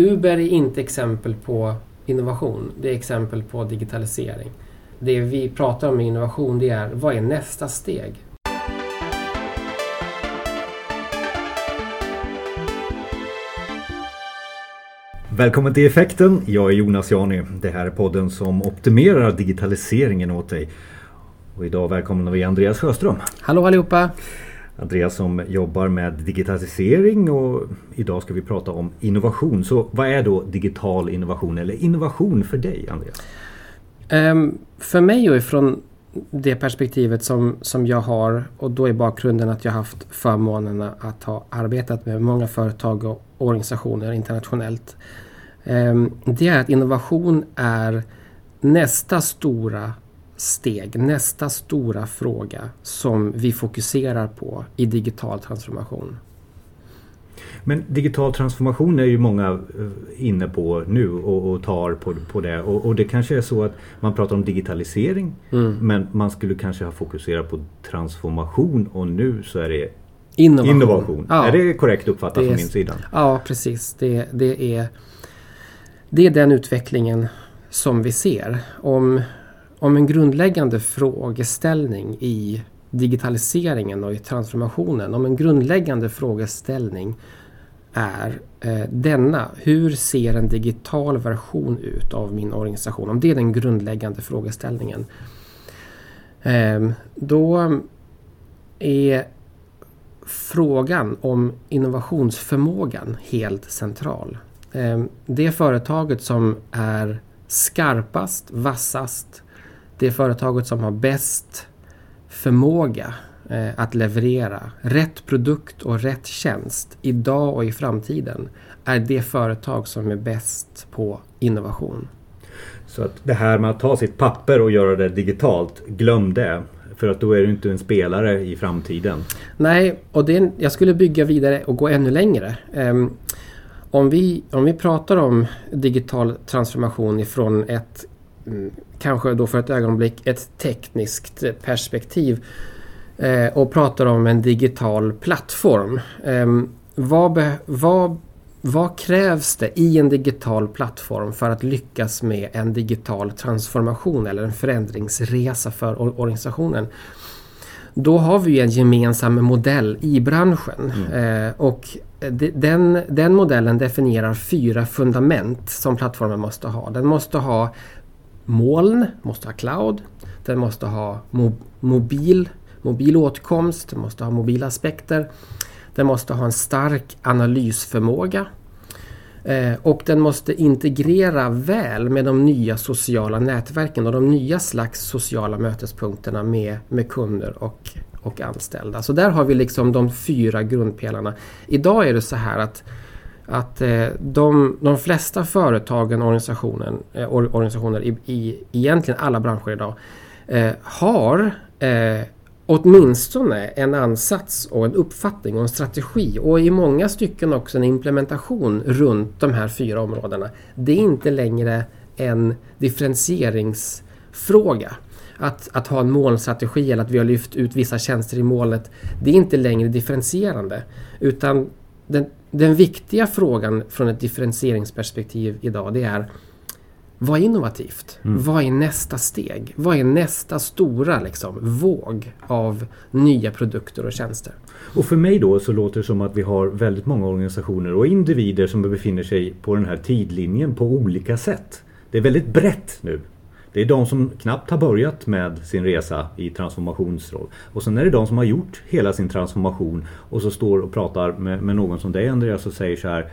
Uber är inte exempel på innovation. Det är exempel på digitalisering. Det vi pratar om med innovation det är vad är nästa steg? Välkommen till Effekten. Jag är Jonas Jani. Det här är podden som optimerar digitaliseringen åt dig. Och idag välkomnar vi Andreas Sjöström. Hallå allihopa! Andreas som jobbar med digitalisering och idag ska vi prata om innovation. Så vad är då digital innovation eller innovation för dig Andreas? Um, för mig och ifrån det perspektivet som, som jag har och då är bakgrunden att jag haft förmånen att ha arbetat med många företag och organisationer internationellt. Um, det är att innovation är nästa stora steg, nästa stora fråga som vi fokuserar på i digital transformation. Men digital transformation är ju många eh, inne på nu och, och tar på, på det. Och, och, det kanske är så att man pratar om digitalisering mm. men man skulle kanske ha fokuserat på transformation och nu så är det innovation. innovation. Ja. Är det korrekt uppfattat det är, från min sida? Ja precis. Det, det, är, det är den utvecklingen som vi ser. Om om en grundläggande frågeställning i digitaliseringen och i transformationen, om en grundläggande frågeställning är eh, denna. Hur ser en digital version ut av min organisation? Om det är den grundläggande frågeställningen. Eh, då är frågan om innovationsförmågan helt central. Eh, det företaget som är skarpast, vassast, det företaget som har bäst förmåga eh, att leverera rätt produkt och rätt tjänst idag och i framtiden är det företag som är bäst på innovation. Så att det här med att ta sitt papper och göra det digitalt, glöm det. För att då är du inte en spelare i framtiden. Nej, och det, jag skulle bygga vidare och gå ännu längre. Um, om, vi, om vi pratar om digital transformation ifrån ett kanske då för ett ögonblick ett tekniskt perspektiv eh, och pratar om en digital plattform. Eh, vad, vad, vad krävs det i en digital plattform för att lyckas med en digital transformation eller en förändringsresa för organisationen? Då har vi en gemensam modell i branschen mm. eh, och den, den modellen definierar fyra fundament som plattformen måste ha. Den måste ha moln, måste ha cloud. Den måste ha mo mobil, mobil åtkomst, den måste ha mobila aspekter. Den måste ha en stark analysförmåga. Eh, och den måste integrera väl med de nya sociala nätverken och de nya slags sociala mötespunkterna med, med kunder och, och anställda. Så där har vi liksom de fyra grundpelarna. Idag är det så här att att eh, de, de flesta företagen och organisationen, eh, organisationer i, i egentligen alla branscher idag eh, har eh, åtminstone en ansats och en uppfattning och en strategi och i många stycken också en implementation runt de här fyra områdena. Det är inte längre en differentieringsfråga. Att, att ha en målstrategi eller att vi har lyft ut vissa tjänster i molnet, det är inte längre differentierande. Utan den, den viktiga frågan från ett differentieringsperspektiv idag det är vad är innovativt? Mm. Vad är nästa steg? Vad är nästa stora liksom, våg av nya produkter och tjänster? Och för mig då så låter det som att vi har väldigt många organisationer och individer som befinner sig på den här tidlinjen på olika sätt. Det är väldigt brett nu. Det är de som knappt har börjat med sin resa i transformationsroll. Och sen är det de som har gjort hela sin transformation och så står och pratar med, med någon som dig Andreas och säger så här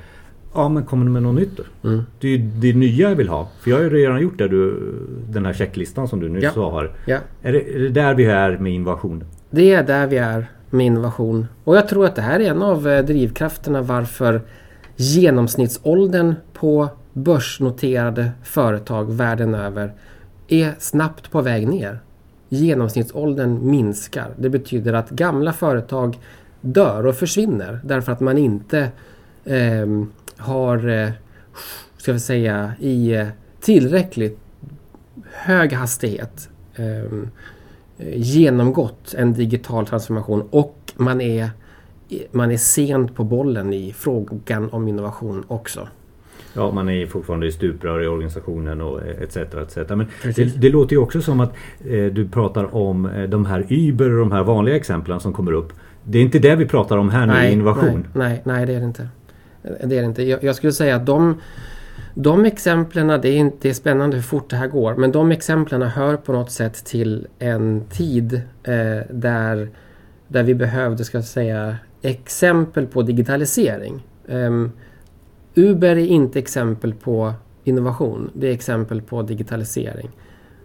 Ja men kommer du med något nytt då? Mm. Det är det nya jag vill ha. För jag har ju redan gjort det du, den här checklistan som du nyss ja. har. Ja. Är, det, är det där vi är med innovation? Det är där vi är med innovation. Och jag tror att det här är en av eh, drivkrafterna varför genomsnittsåldern på börsnoterade företag världen över är snabbt på väg ner. Genomsnittsåldern minskar. Det betyder att gamla företag dör och försvinner därför att man inte eh, har, eh, ska vi säga, i eh, tillräckligt hög hastighet eh, genomgått en digital transformation och man är, man är sent på bollen i frågan om innovation också. Ja, man är fortfarande i stuprör i organisationen och etc. etc. Men det, det, låter ju också som att eh, du pratar om eh, de här Uber och de här vanliga exemplen som kommer upp. Det är inte det vi pratar om här nu nej, i innovation? Nej, nej, nej, det är det inte. Det är det inte. Jag, jag skulle säga att de de exemplen, det är, inte, det är spännande hur fort det här går, men de exemplen hör på något sätt till en tid eh, där, där vi behövde, ska jag säga, exempel på digitalisering. Um, Uber är inte exempel på innovation, det är exempel på digitalisering.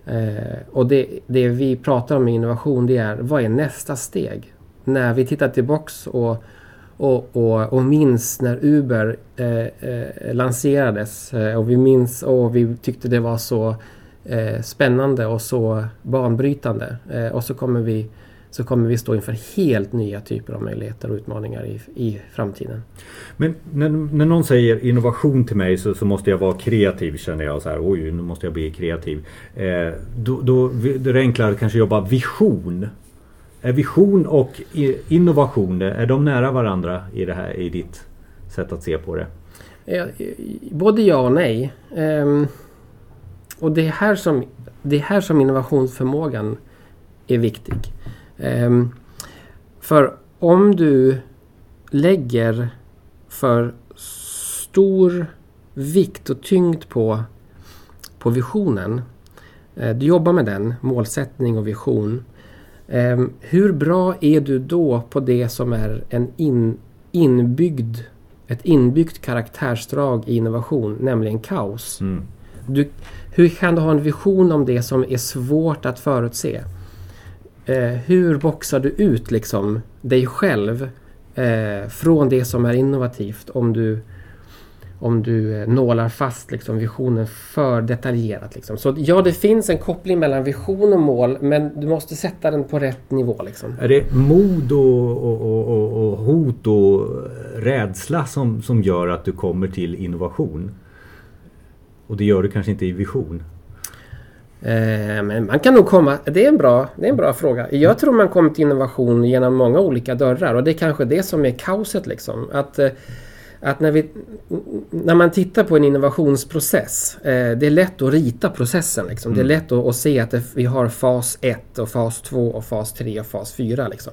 Eh, och det, det vi pratar om i innovation det är, vad är nästa steg? När vi tittar tillbaks och och, och, och minns när Uber eh, eh, lanserades eh, och vi minns och vi tyckte det var så eh, spännande och så banbrytande. Eh, och så kommer, vi, så kommer vi stå inför helt nya typer av möjligheter och utmaningar i, i framtiden. Men när, när någon säger innovation till mig så, så måste jag vara kreativ känner jag. så här, Oj, nu måste jag bli kreativ. Eh, då, då, då är det enklare att kanske jobba vision. Är vision och innovation, är de nära varandra i, det här, i ditt sätt att se på det? Både ja och nej. Um, och det är, här som, det är här som innovationsförmågan är viktig. Um, för om du lägger för stor vikt och tyngd på, på visionen. Uh, du jobbar med den, målsättning och vision. Um, hur bra är du då på det som är en in, inbyggd, ett inbyggt karaktärsdrag i innovation, nämligen kaos? Mm. Du, hur kan du ha en vision om det som är svårt att förutse? Eh, hur boxar du ut liksom dig själv eh, från det som är innovativt om du om du eh, nålar fast liksom, visionen för detaljerat. Liksom. Så ja, det finns en koppling mellan vision och mål men du måste sätta den på rätt nivå. Liksom. Är det mod och, och, och, och, hot och rädsla som, som gör att du kommer till innovation? Och det gör du kanske inte i vision? Eh, men man kan nog komma... Det är, en bra, det är en bra fråga. Jag tror man kommer till innovation genom många olika dörrar och det är kanske det som är kaoset. Liksom. Att... Eh, att när, vi, när man tittar på en innovationsprocess, eh, det är lätt att rita processen. Liksom. Mm. Det är mm. lätt att, att se att det, vi har fas 1 och fas 2 och fas 3 och fas 4. Liksom.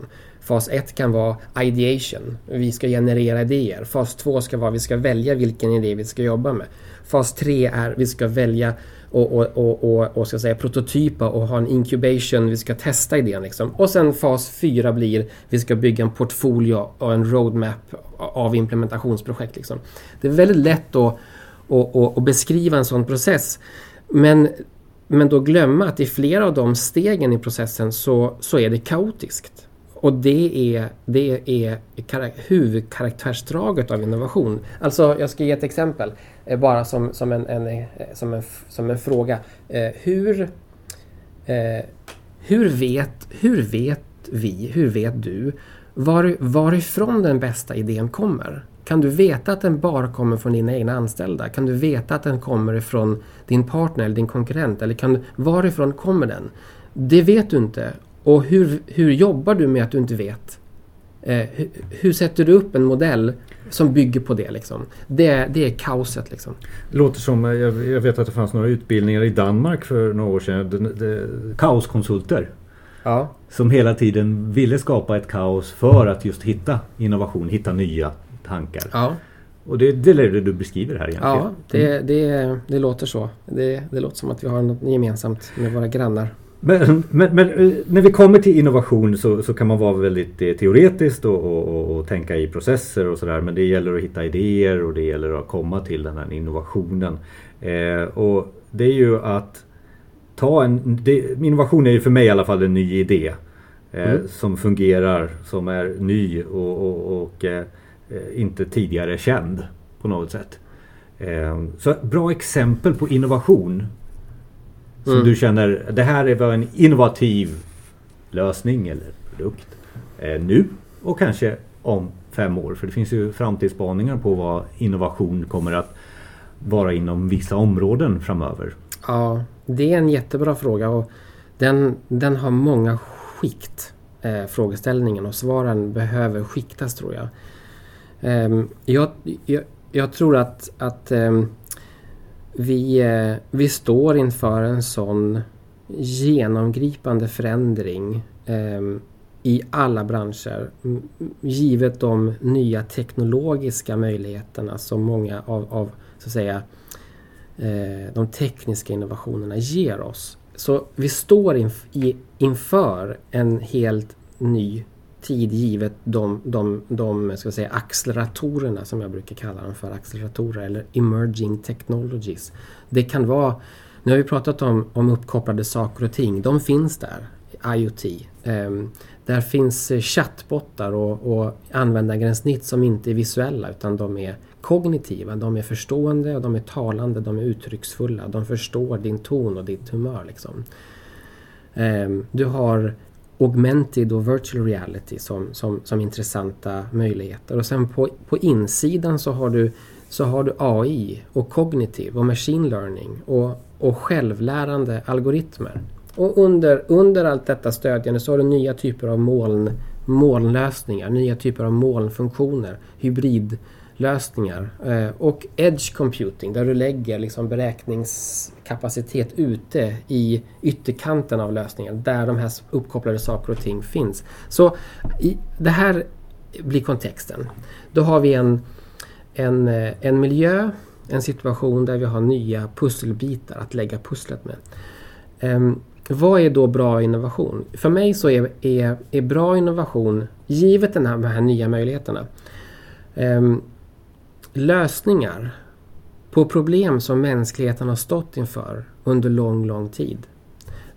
Fas 1 kan vara ideation, vi ska generera idéer. Fas 2 ska vara vi ska välja vilken idé vi ska jobba med. Fas 3 är vi ska välja och, och, och, och, och ska säga, prototypa och ha en incubation, vi ska testa idén. Liksom. Och sen fas 4 blir vi ska bygga en portfolio och en roadmap av implementationsprojekt. Liksom. Det är väldigt lätt att, att, att, beskriva en sån process. Men, men då glömma att i flera av de stegen i processen så, så är det kaotiskt. Och det är, det är huvudkaraktärsdraget av innovation. Alltså, jag ska ge ett exempel, eh, bara som, som, en, en, eh, som, en, som en fråga. Eh, hur, eh, hur, vet, hur vet vi, hur vet du var, varifrån den bästa idén kommer? Kan du veta att den bara kommer från dina egna anställda? Kan du veta att den kommer ifrån din partner eller din konkurrent? Eller kan, varifrån kommer den? Det vet du inte. Och hur, hur jobbar du med att du inte vet? Eh, hur, hur, sätter du upp en modell som bygger på det? Liksom? Det, det är kaoset. Liksom. Det låter som, eh, jag, jag vet att det fanns några utbildningar i Danmark för några år sedan. De, de, kaoskonsulter. Ja. Som hela tiden ville skapa ett kaos för att just hitta innovation, hitta nya tankar. Ja. Och det, det är det du beskriver här egentligen. Ja, det, det, det låter så. Det, det låter som att vi har något gemensamt med våra grannar. Men, men, men, eh, när vi kommer till innovation så, så kan man vara väldigt eh, teoretiskt och, och, och, tänka i processer och sådär. Men det gäller att hitta idéer och det gäller att komma till den här innovationen. Eh, och det är ju att ta en... Det, innovation är ju för mig i alla fall en ny idé. Eh, mm. Som fungerar, som är ny och, och eh, inte tidigare känd på något sätt. Eh, så bra exempel på innovation som mm. du känner, det här är en innovativ lösning eller produkt eh, nu och kanske om fem år. För det finns ju framtidsspaningar på vad innovation kommer att vara inom vissa områden framöver. Ja, det är en jättebra fråga och den, den har många skikt, eh, frågeställningen och svaren behöver skiktas tror jag. Eh, jag, jag, jag, tror att, att eh, vi, eh, vi står inför en sån genomgripande förändring ehm, i alla branscher. Givet de nya teknologiska möjligheterna som många av, av så att säga, eh, de tekniska innovationerna ger oss. Så vi står inf i, inför en helt ny tid givet de, de, de ska säga, acceleratorerna som jag brukar kalla dem för, acceleratorer eller emerging technologies. Det kan vara, nu har vi pratat om, om uppkopplade saker och ting, de finns där, IoT. Um, där finns eh, chattbottar och, och användargränssnitt som inte är visuella utan de är kognitiva, de är förstående och de är talande, de är uttrycksfulla, de förstår din ton och ditt humör. Liksom. Um, du har augmented och virtual reality som, som, som intressanta möjligheter. Och sen på, på insidan så har du så har du AI och kognitiv och machine learning och, och självlärande algoritmer. Och under, under allt detta stödjande så har du nya typer av moln, molnlösningar, nya typer av molnfunktioner, hybridlösningar eh, och edge computing där du lägger liksom beräkningskapacitet ute i ytterkanten av lösningen där de här uppkopplade saker och ting finns. Så i, det här blir kontexten. Då har vi en, en, eh, en miljö, en situation där vi har nya pusselbitar att lägga pusslet med. Um, vad är då bra innovation? För mig så är, är, är bra innovation, givet den här, de här nya möjligheterna, eh, lösningar på problem som mänskligheten har stått inför under lång, lång tid.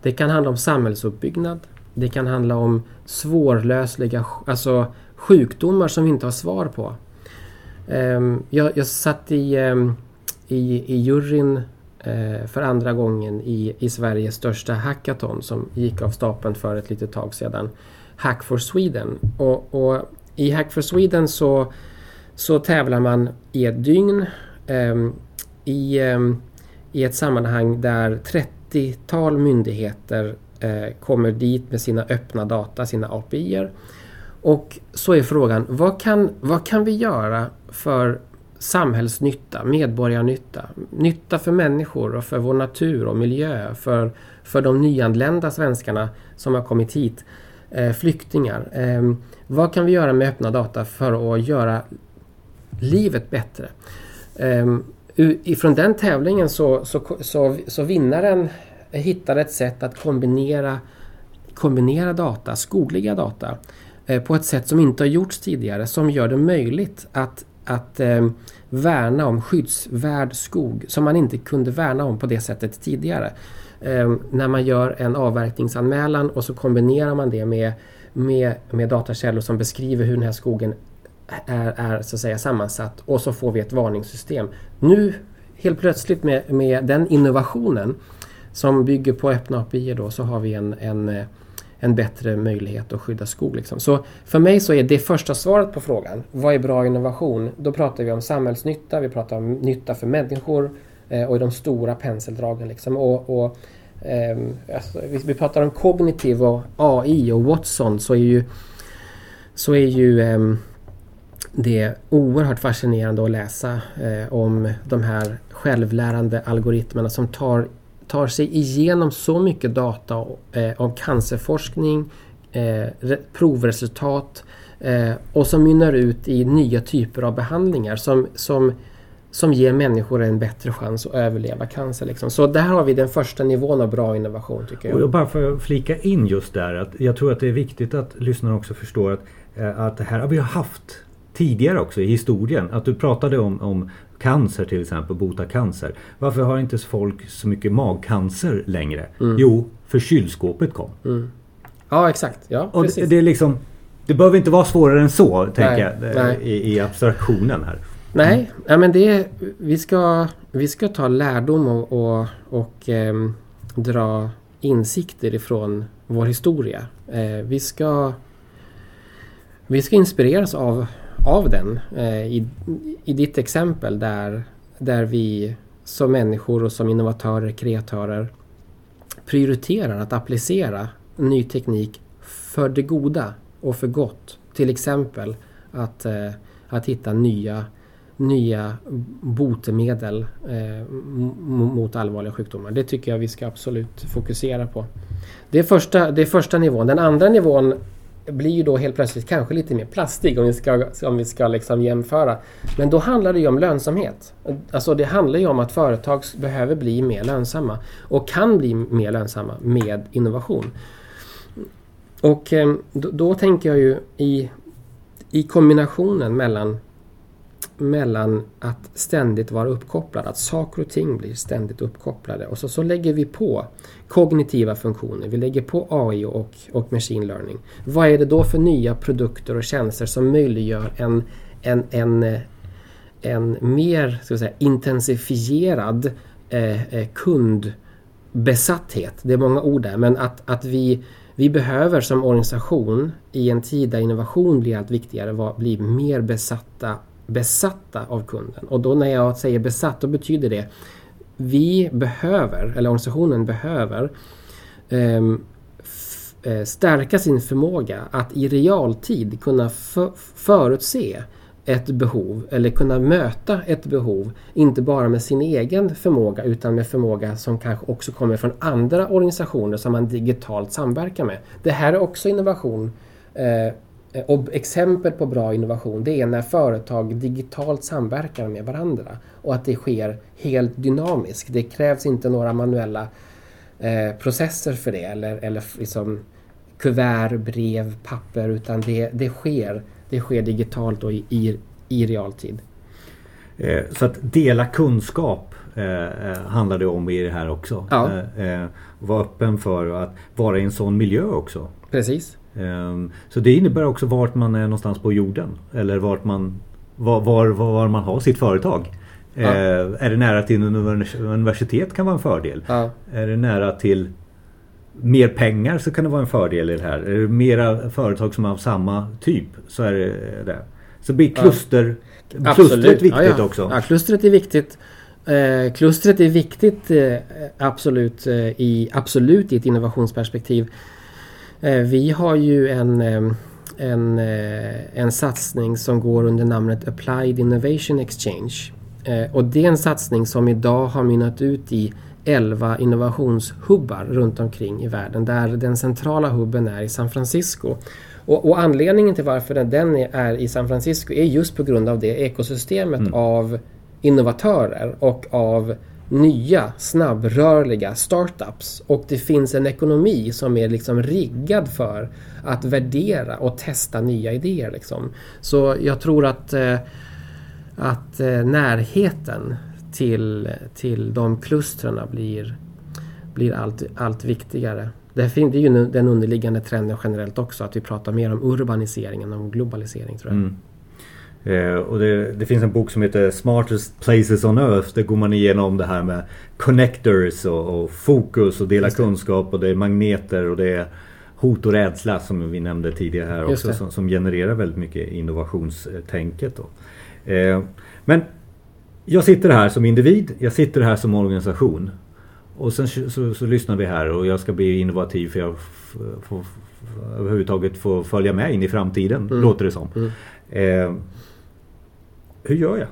Det kan handla om samhällsuppbyggnad. Det kan handla om svårlösliga alltså sjukdomar som vi inte har svar på. Um, jag, jag satt i, um, i, i juryn Eh, för andra gången i, i Sveriges största hackathon som gick av stapeln för ett litet tag sedan. Hack for Sweden. Och, och i Hack for Sweden så, så tävlar man i ett dygn eh, i, eh, i ett sammanhang där 30-tal myndigheter eh, kommer dit med sina öppna data, sina API-er. Och så är frågan, vad kan, vad kan vi göra för samhällsnytta, medborgarnytta, nytta för människor och för vår natur och miljö, för, för de nyanlända svenskarna som har kommit hit, eh, flyktingar. Eh, vad kan vi göra med öppna data för att göra livet bättre? Eh, ifrån den tävlingen så, så, så, så vinnaren hittade ett sätt att kombinera, kombinera data, skogliga data, eh, på ett sätt som inte har gjorts tidigare, som gör det möjligt att att eh, värna om skyddsvärd skog som man inte kunde värna om på det sättet tidigare. Eh, när man gör en avverkningsanmälan och så kombinerar man det med, med, med datakällor som beskriver hur den här skogen är, är så att säga sammansatt och så får vi ett varningssystem. Nu helt plötsligt med, med den innovationen som bygger på öppna API då så har vi en, en eh, en bättre möjlighet att skydda skog. Liksom. Så för mig så är det första svaret på frågan, vad är bra innovation? Då pratar vi om samhällsnytta, vi pratar om nytta för människor eh, och i de stora penseldragen. Liksom. Och, och eh, alltså, vi, vi, pratar om kognitiv och AI och Watson så är ju, så är ju eh, det oerhört fascinerande att läsa eh, om de här självlärande algoritmerna som tar tar sig igenom så mycket data eh, om cancerforskning, eh, provresultat eh, och som mynnar ut i nya typer av behandlingar som, som, som ger människor en bättre chans att överleva cancer. Liksom. Så där har vi den första nivån av bra innovation tycker jag. Och bara för att flika in just där att jag tror att det är viktigt att lyssnarna också förstår att, eh, att det här har vi haft tidigare också i historien. Att du pratade om, om cancer till exempel, bota cancer. Varför har inte folk så mycket magcancer längre? Mm. Jo, för kylskåpet kom. Mm. Ja exakt, ja Och precis. Det, det, är liksom, det behöver inte vara svårare än så, tänker jag, nej. I, i, abstraktionen här. Nej, mm. ja, men det, vi, ska, vi ska ta lärdom och, och, och eh, dra insikter ifrån vår historia. Eh, vi, ska, vi ska inspireras av av den. Eh, I, I ditt exempel där, där vi som människor och som innovatörer, kreatörer prioriterar att applicera ny teknik för det goda och för gott. Till exempel att, eh, att hitta nya nya botemedel eh, mot allvarliga sjukdomar. Det tycker jag vi ska absolut fokusera på. Det är, första, det är första nivån. Den andra nivån blir ju då helt plötsligt kanske lite mer plastig om vi ska, om vi ska liksom jämföra. Men då handlar det ju om lönsamhet. Alltså det handlar ju om att företag behöver bli mer lönsamma och kan bli mer lönsamma med innovation. Och eh, då, då tänker jag ju i, i kombinationen mellan mellan att ständigt vara uppkopplad, att saker och ting blir ständigt uppkopplade. Och så, så lägger vi på kognitiva funktioner, vi lägger på AI och, och machine learning. Vad är det då för nya produkter och tjänster som möjliggör en, en, en, en mer ska säga, intensifierad eh, eh, kundbesatthet? Det är många ord där, men att, att vi vi behöver som organisation i en tid där innovation blir allt viktigare bli mer besatta besatta av kunden. Och då när jag säger besatt, då betyder det vi behöver, eller organisationen behöver um, stärka sin förmåga att i realtid kunna förutse ett behov eller kunna möta ett behov. Inte bara med sin egen förmåga utan med förmåga som kanske också kommer från andra organisationer som man digitalt samverkar med. Det här är också innovation eh, Eh, och exempel på bra innovation det är när företag digitalt samverkar med varandra och att det sker helt dynamiskt. Det krävs inte några manuella eh, processer för det eller, eller liksom kuvert, brev, papper utan det, det, sker, det sker digitalt och i, i, i realtid. Eh, så att dela kunskap eh, eh, handlar det om i det här också. Ja. Eh, vara öppen för att vara i en sån miljö också. Precis. Ehm, så det innebär också vart man är någonstans på jorden. Eller vart man, var, var, var man har sitt företag. Ja. Ehm, är det nära till universitet kan vara en fördel. Ja. Är det nära till mer pengar så kan det vara en fördel i det här. Är det mera företag som är av samma typ så är det det. Så blir kluster, ja. klustret viktigt också. Ja, klustret är viktigt. Eh, klustret är viktigt eh, absolut, eh, i, absolut i ett innovationsperspektiv. Eh, vi har ju en, en, eh, en satsning som går under namnet Applied Innovation Exchange. Eh, och det är en satsning som idag har mynnat ut i 11 innovationshubbar runt omkring i världen där den centrala hubben är i San Francisco. Och, och anledningen till varför den är i San Francisco är just på grund av det ekosystemet mm. av innovatörer och av nya snabbrörliga startups och det finns en ekonomi som är liksom riggad för att värdera och testa nya idéer. Liksom. Så jag tror att, eh, att eh, närheten till, till de klustren blir, blir allt, allt viktigare. Det är ju den underliggande trenden generellt också att vi pratar mer om urbanisering än om globalisering tror jag. Mm. Eh, och det, det, finns en bok som heter Smartest Places on Earth. Där går man igenom det här med connectors och, och fokus och dela kunskap och det är magneter och det är hot och rädsla som vi nämnde tidigare här också som, som, genererar väldigt mycket innovationstänket. Då. Eh, men jag sitter här som individ, jag sitter här som organisation. Och sen så, så, så lyssnar vi här och jag ska bli innovativ för jag får överhuvudtaget få följa med in i framtiden, mm. låter det som. Mm. Eh, hur gör jag?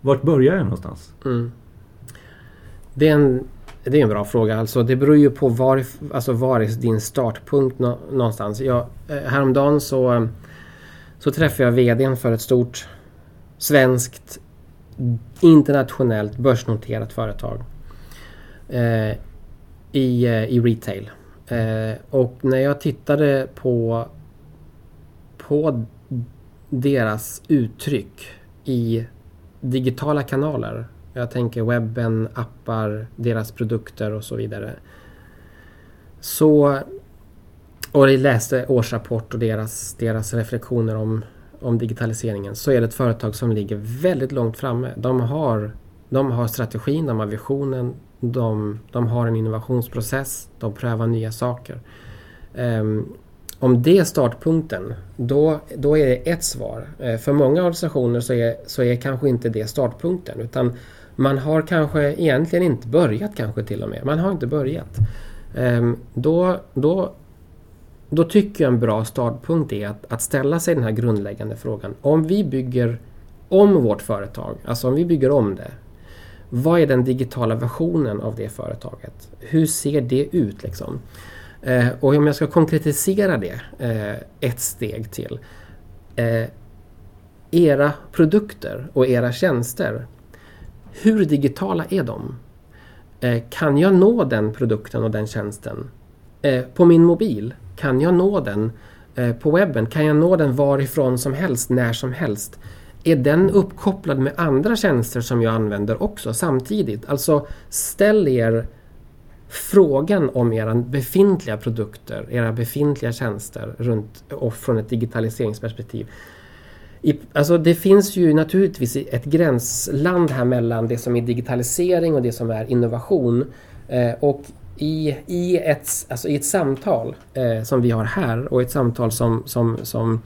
Vart börjar jag någonstans? Mm. Det, är en, det är en bra fråga. Alltså, det beror ju på var, alltså, var är din startpunkt nå, någonstans. Jag, eh, häromdagen så, så träffade jag VDn för ett stort svenskt internationellt börsnoterat företag eh, i, eh, i retail. Eh, och när jag tittade på, på deras uttryck i digitala kanaler. Jag tänker webben, appar, deras produkter och så vidare. Så, och jag läste årsrapport och deras, deras reflektioner om, om digitaliseringen. Så är det ett företag som ligger väldigt långt framme. De har, de har strategin, de har visionen, de, de har en innovationsprocess, de prövar nya saker. Um, om det är startpunkten, då, då är det ett svar. Eh, för många organisationer så är, så är kanske inte det startpunkten utan man har kanske egentligen inte börjat kanske till och med. Man har inte börjat. Ehm, då, då, då tycker jag en bra startpunkt är att, att ställa sig den här grundläggande frågan. Om vi bygger om vårt företag, alltså om vi bygger om det. Vad är den digitala versionen av det företaget? Hur ser det ut liksom? Eh, och om jag ska konkretisera det eh, ett steg till. Eh, era produkter och era tjänster, hur digitala är de? Eh, kan jag nå den produkten och den tjänsten eh, på min mobil? Kan jag nå den eh, på webben? Kan jag nå den varifrån som helst, när som helst? Är den uppkopplad med andra tjänster som jag använder också samtidigt? Alltså ställ er frågan om era befintliga produkter, era befintliga tjänster runt och från ett digitaliseringsperspektiv. I, alltså det finns ju naturligtvis ett gränsland här mellan det som är digitalisering och det som är innovation. Eh, och i, i, ett, alltså i ett samtal eh, som vi har här och ett samtal som, som, som,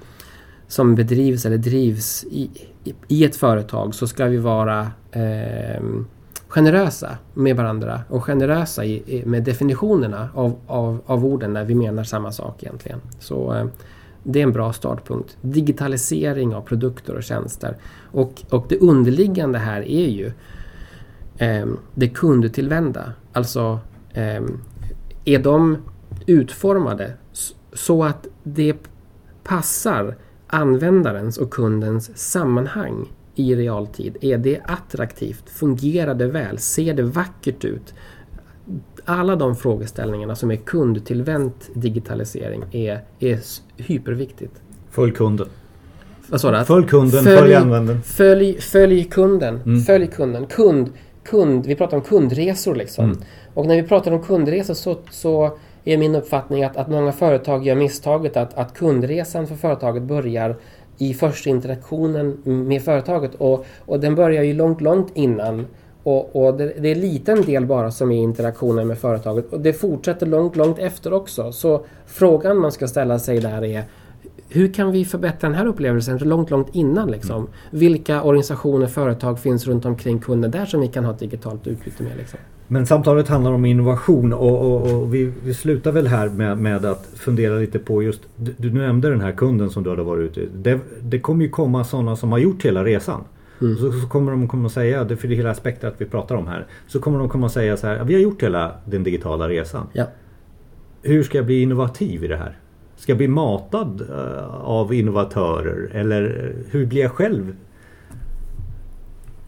som bedrivs eller drivs i, i, i ett företag så ska vi vara eh, generösa med varandra och generösa i, med definitionerna av, av, av orden när vi menar samma sak egentligen. Så eh, det är en bra startpunkt. Digitalisering av produkter och tjänster. Och, och det underliggande här är ju eh, det kundtillvända. Alltså eh, är de utformade så att det passar användarens och kundens sammanhang i realtid? Är det attraktivt? Fungerar det väl? Ser det vackert ut? Alla de frågeställningarna som är kundtillvänt digitalisering är, är hyperviktigt. Följ kunden. Vad sa du? Följ kunden, följ, följ användaren. Följ, följ kunden. Mm. Följ kunden. Kund, kund, vi pratar om kundresor liksom. Mm. Och när vi pratar om kundresor så, så är min uppfattning att, att många företag gör misstaget att, att kundresan för företaget börjar i första interaktionen med företaget. Och, och den börjar ju långt, långt innan. Och, och det, det, är en liten del bara som är interaktionen med företaget. Och det fortsätter långt, långt efter också. Så frågan man ska ställa sig där är hur kan vi förbättra den här upplevelsen långt, långt innan? Liksom? Mm. Vilka organisationer, företag finns runt omkring kunden där som vi kan ha ett digitalt utbyte med? Liksom? Men samtalet handlar om innovation och, och, och vi, vi, slutar väl här med, med, att fundera lite på just, du, du nämnde den här kunden som du hade varit ute det, det kommer ju komma sådana som har gjort hela resan. Mm. Så, så, kommer de komma att säga, det för det hela spektrat vi pratar om här. Så kommer de komma att säga så här, vi har gjort hela den digitala resan. Ja. Hur ska jag bli innovativ i det här? Ska bli matad uh, av innovatörer? Eller hur blir jag själv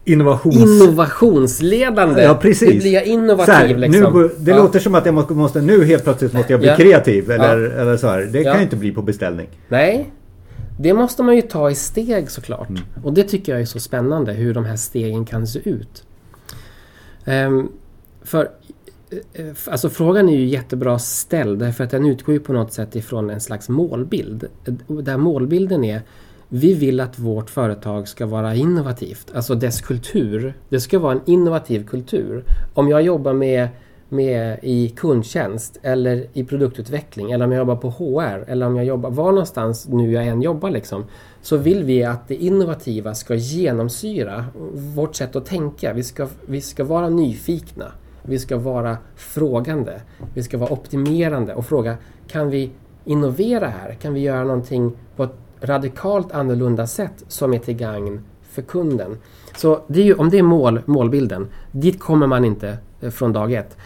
Innovations... Innovationsledande! Ja precis! Nu blir jag innovativ här, liksom. Nu, det ja. låter som att jag måste, nu helt plötsligt måste jag bli ja. kreativ eller, ja. eller så här. Det kan ju inte bli på beställning. Nej. Det måste man ju ta i steg såklart. Mm. Och det tycker jag är så spännande hur de här stegen kan se ut. Um, för eh, Eh, alltså frågan är ju jättebra ställd därför att den utgår ju på något sätt ifrån en slags målbild. Eh, där målbilden är vi vill att vårt företag ska vara innovativt. Alltså dess kultur. Det ska vara en innovativ kultur. Om jag jobbar med, med i kundtjänst eller i produktutveckling eller om jag jobbar på HR eller om jag jobbar var någonstans nu jag än jobbar liksom. Så vill vi att det innovativa ska genomsyra vårt sätt att tänka. Vi ska, vi ska vara nyfikna. Vi ska vara frågande. Vi ska vara optimerande och fråga kan vi innovera här? Kan vi göra någonting på ett radikalt annorlunda sätt som är till gagn för kunden. Så det är ju, om det är mål, målbilden, dit kommer man inte eh, från dag ett.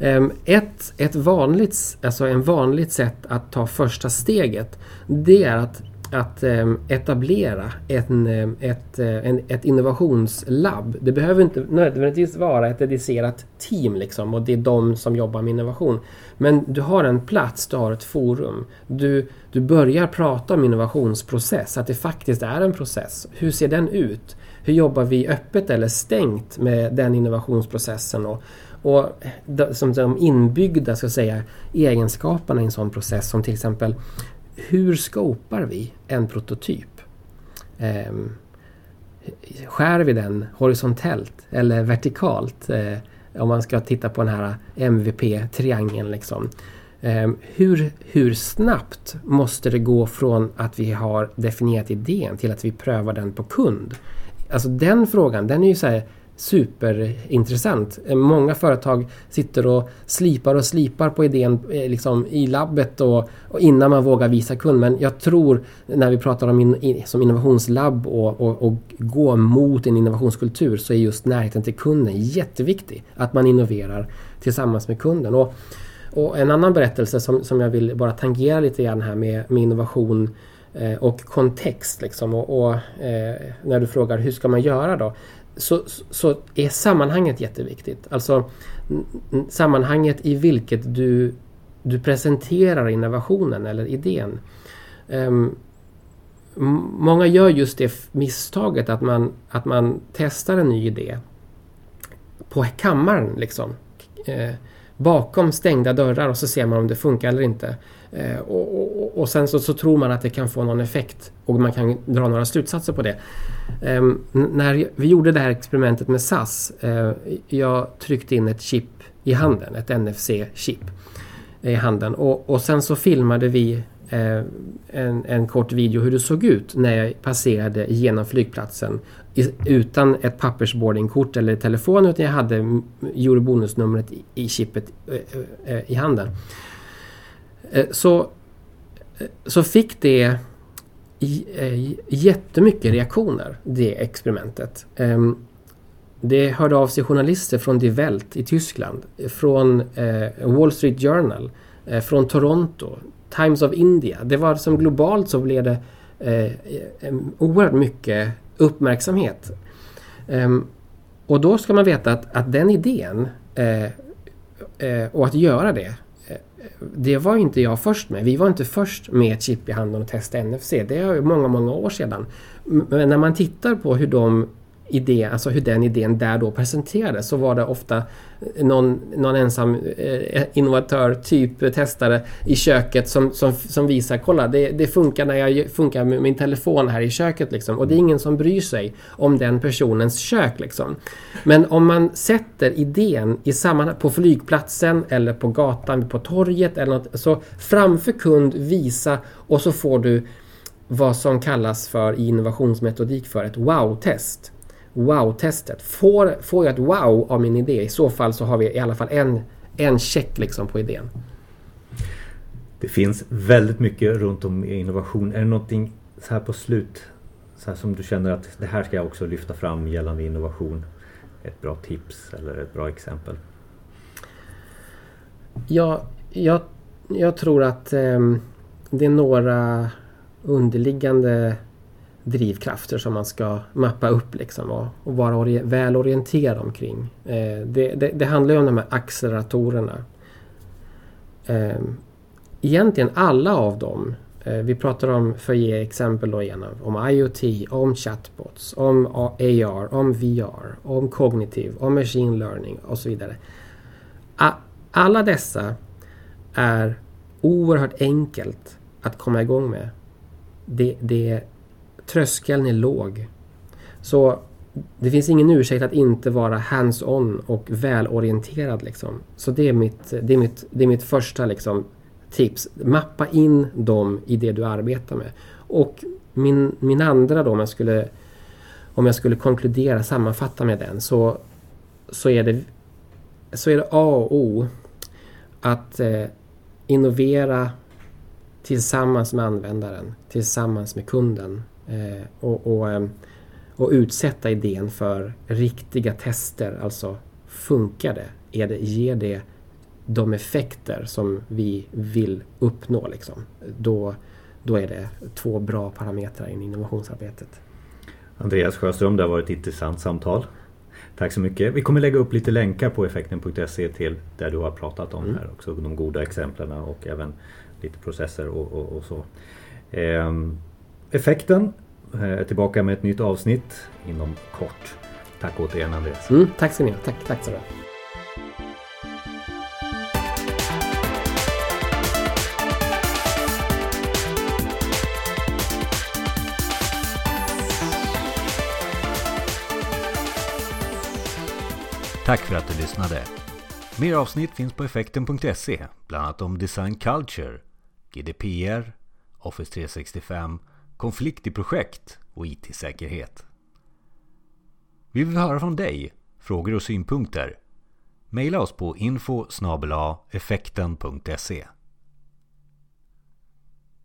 Ehm, ett, ett vanligt, alltså en vanligt sätt att ta första steget det är att att ehm, etablera en, ehm, ett, eh, en, ett innovationslabb. Det behöver inte nödvändigtvis vara ett dedicerat team liksom och det är de som jobbar med innovation. Men du har en plats, du har ett forum. Du, du börjar prata om innovationsprocess, att det faktiskt är en process. Hur ser den ut? Hur jobbar vi öppet eller stängt med den innovationsprocessen? Och, och som de inbyggda ska säga, egenskaperna i en sån process som till exempel hur skapar vi en prototyp? Eh, skär vi den horisontellt eller vertikalt? Eh, om man ska titta på den här MVP-triangeln. Liksom. Eh, hur, hur snabbt måste det gå från att vi har definierat idén till att vi prövar den på kund? Alltså den frågan, den är ju så här, superintressant. Många företag sitter och slipar och slipar på idén eh, liksom, i labbet och, och, innan man vågar visa kund. Men jag tror när vi pratar om in, som innovationslabb och, och, och, gå mot en innovationskultur så är just närheten till kunden jätteviktig. Att man innoverar tillsammans med kunden. Och, och en annan berättelse som, som jag vill bara tangera lite grann här med, med innovation eh, och kontext. Liksom, och, och eh, när du frågar hur ska man göra då? så, så är sammanhanget jätteviktigt. Alltså sammanhanget i vilket du, du presenterar innovationen eller idén. Um, många gör just det misstaget att man, att man testar en ny idé på kammaren liksom. Eh, bakom stängda dörrar och så ser man om det funkar eller inte. Eh, och, och, och, sen så, så, tror man att det kan få någon effekt och man kan dra några slutsatser på det. Eh, när vi gjorde det här experimentet med SAS, eh, jag tryckte in ett chip i handen, ett NFC-chip i handen och, och sen så filmade vi eh, en, en, kort video hur det såg ut när jag passerade genom flygplatsen i, utan ett pappersboardingkort eller telefon utan jag hade eurobonusnumret i, i chippet eh, eh i handen. Eh, så, eh, så fick det eh, jättemycket reaktioner, det experimentet. Ehm, det hörde av sig journalister från Die Welt i Tyskland, från Wall Street Journal, från Toronto, Times of India. Det var som globalt så blev det oerhört mycket uppmärksamhet. Ehm, och då ska man veta att, att den idén och att göra det det var inte jag först med. Vi var inte först med ett chip i handen och testa NFC. Det är många, många år sedan. Men när man tittar på hur de idé, alltså hur den idén där då presenterades så var det ofta någon, någon ensam eh, innovatör, typ testare i köket som, som, som visar kolla det, det funkar när jag funkar med min telefon här i köket liksom. Och det är ingen som bryr sig om den personens kök liksom. Men om man sätter idén i sammanhang på flygplatsen eller på gatan, på torget eller något, så framför kund visa och så får du vad som kallas för i innovationsmetodik för ett wow-test wow-testet. Får, får jag ett wow av min idé, i så fall så har vi i alla fall en, en check liksom på idén. Det finns väldigt mycket runt om i innovation. Är det någonting så här på slut så här som du känner att det här ska jag också lyfta fram gällande innovation? Ett bra tips eller ett bra exempel? Ja, jag, jag tror att eh, det är några underliggande drivkrafter som man ska mappa upp liksom och, och vara ori väl orienterad omkring. Eh, det, det, det, handlar ju om de här acceleratorerna. Eh, egentligen alla av dem. Eh, vi pratar om, för att ge exempel då igen, om IoT, om chatbots, om AR, om VR, om kognitiv, om machine learning och så vidare. A alla dessa är oerhört enkelt att komma igång med. Det, det tröskeln är låg. Så det finns ingen ursäkt att inte vara hands-on och välorienterad. Liksom. Så det är mitt, det är mitt, det är mitt första liksom, tips. Mappa in dem i det du arbetar med. Och min, min andra då, om jag skulle, om jag skulle konkludera, sammanfatta med den, så, så, är, det, så är det A och O att eh, innovera tillsammans med användaren, tillsammans med kunden. Eh, och, och, eh, och, utsätta idén för riktiga tester. Alltså funkar det? Är det ger det de effekter som vi vill uppnå? Liksom? Då, då är det två bra parametrar i innovationsarbetet. Andreas Sjöström, det har varit ett intressant samtal. Tack så mycket. Vi kommer lägga upp lite länkar på effekten.se till där du har pratat om mm. här också. De goda exemplen och även lite processer och, och, och så. Ehm, Effekten eh, är tillbaka med ett nytt avsnitt inom kort. Tack återigen Andreas. Mm, tack ska ni ha. Tack, tack så mycket. Tack för att du lyssnade. Mer avsnitt finns på effekten.se, bland annat om design culture, GDPR, Office 365 konflikt i projekt och IT-säkerhet. Vi vill höra från dig. frågor och synpunkter? Maila oss på info effekten.se